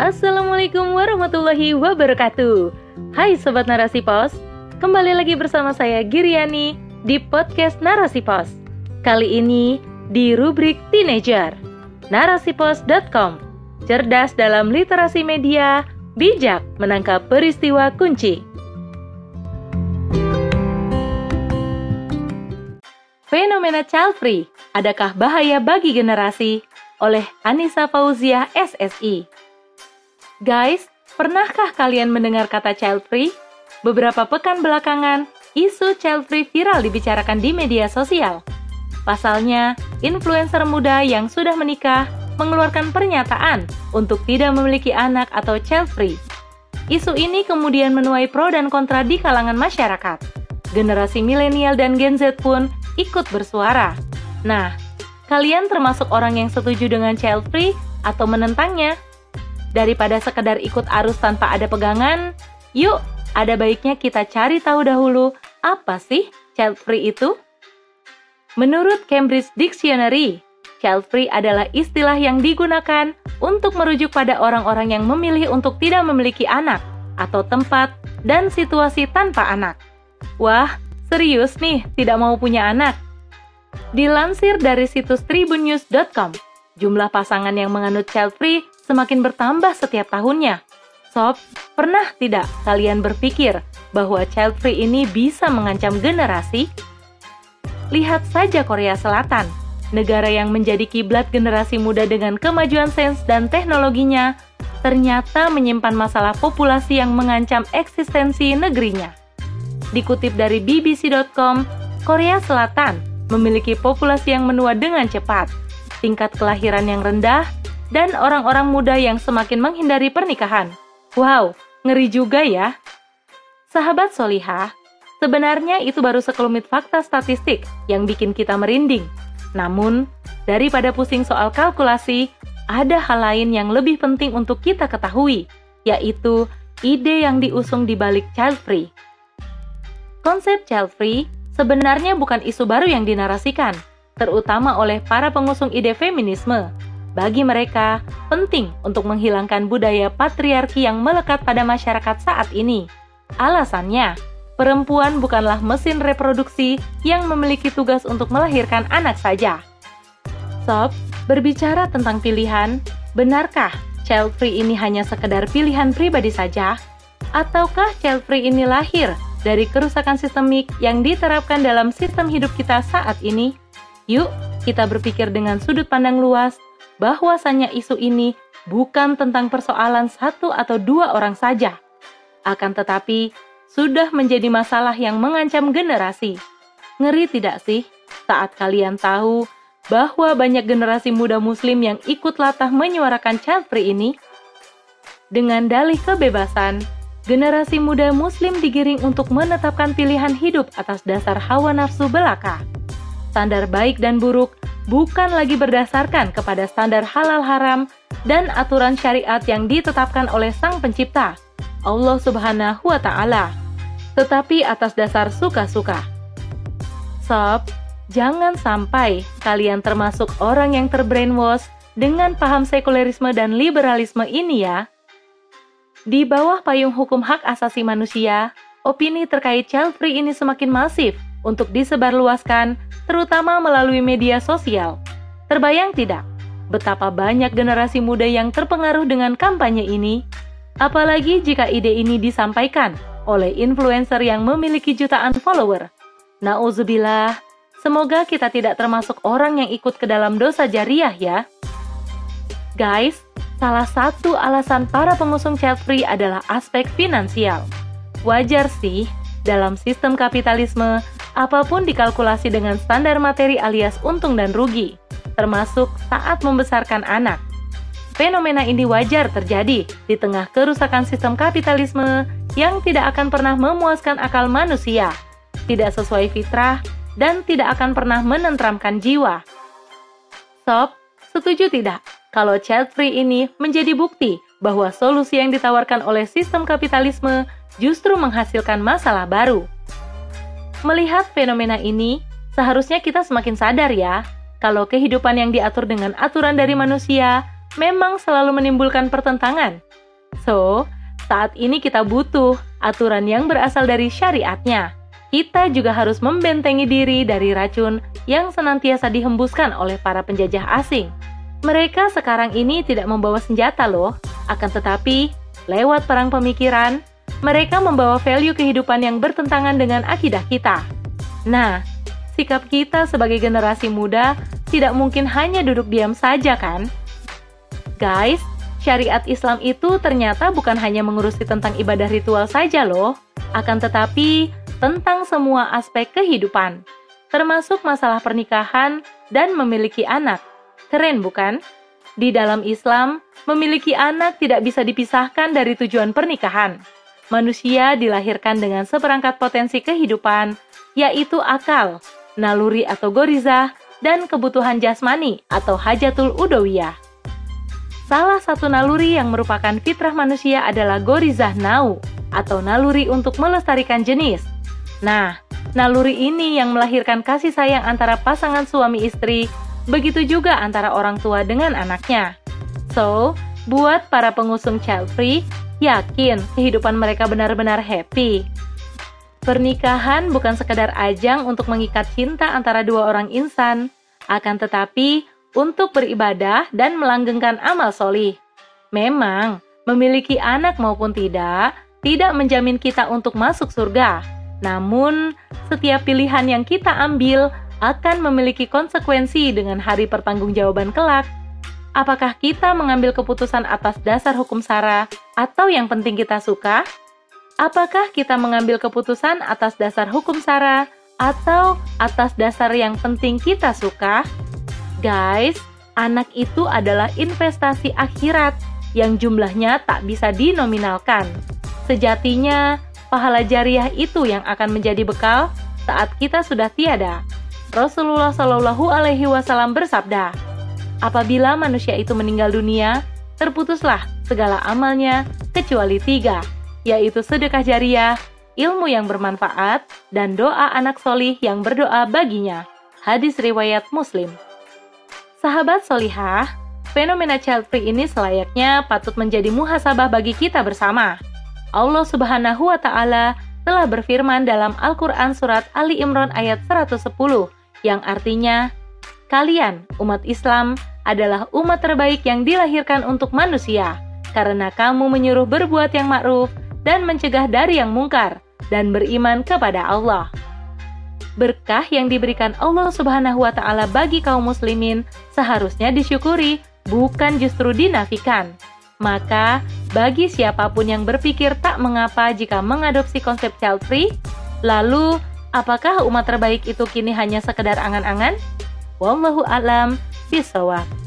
Assalamualaikum warahmatullahi wabarakatuh. Hai sobat Narasi Pos, kembali lagi bersama saya Giriani di podcast Narasi Pos. Kali ini di rubrik Teenager. Narasipos.com. Cerdas dalam literasi media, bijak menangkap peristiwa kunci. Fenomena child free, adakah bahaya bagi generasi? Oleh Anissa Fauzia SSI. Guys, pernahkah kalian mendengar kata child free? Beberapa pekan belakangan, isu child free viral dibicarakan di media sosial. Pasalnya, influencer muda yang sudah menikah mengeluarkan pernyataan untuk tidak memiliki anak atau child free. Isu ini kemudian menuai pro dan kontra di kalangan masyarakat. Generasi milenial dan Gen Z pun ikut bersuara. Nah, kalian termasuk orang yang setuju dengan child free atau menentangnya? Daripada sekedar ikut arus tanpa ada pegangan, yuk ada baiknya kita cari tahu dahulu apa sih child free itu? Menurut Cambridge Dictionary, child free adalah istilah yang digunakan untuk merujuk pada orang-orang yang memilih untuk tidak memiliki anak atau tempat dan situasi tanpa anak. Wah, serius nih tidak mau punya anak? Dilansir dari situs tribunnews.com, jumlah pasangan yang menganut child free semakin bertambah setiap tahunnya. Sob, pernah tidak kalian berpikir bahwa child free ini bisa mengancam generasi? Lihat saja Korea Selatan, negara yang menjadi kiblat generasi muda dengan kemajuan sains dan teknologinya, ternyata menyimpan masalah populasi yang mengancam eksistensi negerinya. Dikutip dari BBC.com, Korea Selatan memiliki populasi yang menua dengan cepat, tingkat kelahiran yang rendah, dan orang-orang muda yang semakin menghindari pernikahan. Wow, ngeri juga ya. Sahabat Solihah, sebenarnya itu baru sekelumit fakta statistik yang bikin kita merinding. Namun, daripada pusing soal kalkulasi, ada hal lain yang lebih penting untuk kita ketahui, yaitu ide yang diusung di balik child free. Konsep child free sebenarnya bukan isu baru yang dinarasikan, terutama oleh para pengusung ide feminisme, bagi mereka, penting untuk menghilangkan budaya patriarki yang melekat pada masyarakat saat ini. Alasannya, perempuan bukanlah mesin reproduksi yang memiliki tugas untuk melahirkan anak saja. Sob, berbicara tentang pilihan, benarkah child free ini hanya sekedar pilihan pribadi saja? Ataukah child free ini lahir dari kerusakan sistemik yang diterapkan dalam sistem hidup kita saat ini? Yuk, kita berpikir dengan sudut pandang luas bahwasannya isu ini bukan tentang persoalan satu atau dua orang saja, akan tetapi sudah menjadi masalah yang mengancam generasi. Ngeri tidak sih saat kalian tahu bahwa banyak generasi muda muslim yang ikut latah menyuarakan child free ini? Dengan dalih kebebasan, generasi muda muslim digiring untuk menetapkan pilihan hidup atas dasar hawa nafsu belaka. Standar baik dan buruk bukan lagi berdasarkan kepada standar halal haram dan aturan syariat yang ditetapkan oleh Sang Pencipta, Allah Subhanahu wa Ta'ala, tetapi atas dasar suka-suka. Sob, jangan sampai kalian termasuk orang yang terbrainwash dengan paham sekulerisme dan liberalisme ini ya. Di bawah payung hukum hak asasi manusia, opini terkait child free ini semakin masif untuk disebarluaskan terutama melalui media sosial. Terbayang tidak betapa banyak generasi muda yang terpengaruh dengan kampanye ini? Apalagi jika ide ini disampaikan oleh influencer yang memiliki jutaan follower. Nauzubillah, semoga kita tidak termasuk orang yang ikut ke dalam dosa jariah ya. Guys, salah satu alasan para pengusung child free adalah aspek finansial. Wajar sih, dalam sistem kapitalisme, apa pun dikalkulasi dengan standar materi alias untung dan rugi, termasuk saat membesarkan anak. Fenomena ini wajar terjadi di tengah kerusakan sistem kapitalisme yang tidak akan pernah memuaskan akal manusia, tidak sesuai fitrah, dan tidak akan pernah menentramkan jiwa. Sob, setuju tidak kalau child free ini menjadi bukti bahwa solusi yang ditawarkan oleh sistem kapitalisme justru menghasilkan masalah baru? Melihat fenomena ini, seharusnya kita semakin sadar ya, kalau kehidupan yang diatur dengan aturan dari manusia memang selalu menimbulkan pertentangan. So, saat ini kita butuh aturan yang berasal dari syariatnya. Kita juga harus membentengi diri dari racun yang senantiasa dihembuskan oleh para penjajah asing. Mereka sekarang ini tidak membawa senjata loh, akan tetapi lewat perang pemikiran, mereka membawa value kehidupan yang bertentangan dengan akidah kita. Nah, sikap kita sebagai generasi muda tidak mungkin hanya duduk diam saja kan? Guys, syariat Islam itu ternyata bukan hanya mengurusi tentang ibadah ritual saja loh, akan tetapi tentang semua aspek kehidupan, termasuk masalah pernikahan dan memiliki anak. Keren bukan? Di dalam Islam, memiliki anak tidak bisa dipisahkan dari tujuan pernikahan. Manusia dilahirkan dengan seperangkat potensi kehidupan, yaitu akal, naluri atau gorizah, dan kebutuhan jasmani atau hajatul udawiyah. Salah satu naluri yang merupakan fitrah manusia adalah gorizah nau atau naluri untuk melestarikan jenis. Nah, naluri ini yang melahirkan kasih sayang antara pasangan suami istri Begitu juga antara orang tua dengan anaknya. So, buat para pengusung child free, yakin kehidupan mereka benar-benar happy. Pernikahan bukan sekadar ajang untuk mengikat cinta antara dua orang insan, akan tetapi untuk beribadah dan melanggengkan amal solih. Memang, memiliki anak maupun tidak, tidak menjamin kita untuk masuk surga. Namun, setiap pilihan yang kita ambil akan memiliki konsekuensi dengan hari pertanggungjawaban kelak. Apakah kita mengambil keputusan atas dasar hukum sara atau yang penting kita suka? Apakah kita mengambil keputusan atas dasar hukum sara atau atas dasar yang penting kita suka? Guys, anak itu adalah investasi akhirat yang jumlahnya tak bisa dinominalkan. Sejatinya, pahala jariah itu yang akan menjadi bekal saat kita sudah tiada. Rasulullah Shallallahu Alaihi Wasallam bersabda, apabila manusia itu meninggal dunia, terputuslah segala amalnya kecuali tiga, yaitu sedekah jariah, ilmu yang bermanfaat, dan doa anak solih yang berdoa baginya. Hadis riwayat Muslim. Sahabat solihah, fenomena child free ini selayaknya patut menjadi muhasabah bagi kita bersama. Allah Subhanahu wa Ta'ala telah berfirman dalam Al-Quran Surat Ali Imran ayat 110 yang artinya kalian, umat Islam, adalah umat terbaik yang dilahirkan untuk manusia, karena kamu menyuruh berbuat yang ma'ruf dan mencegah dari yang mungkar, dan beriman kepada Allah. Berkah yang diberikan Allah Subhanahu wa Ta'ala bagi kaum Muslimin seharusnya disyukuri, bukan justru dinafikan. Maka, bagi siapa pun yang berpikir tak mengapa jika mengadopsi konsep child free, lalu Apakah umat terbaik itu kini hanya sekedar angan-angan? Wallahu alam Peace out.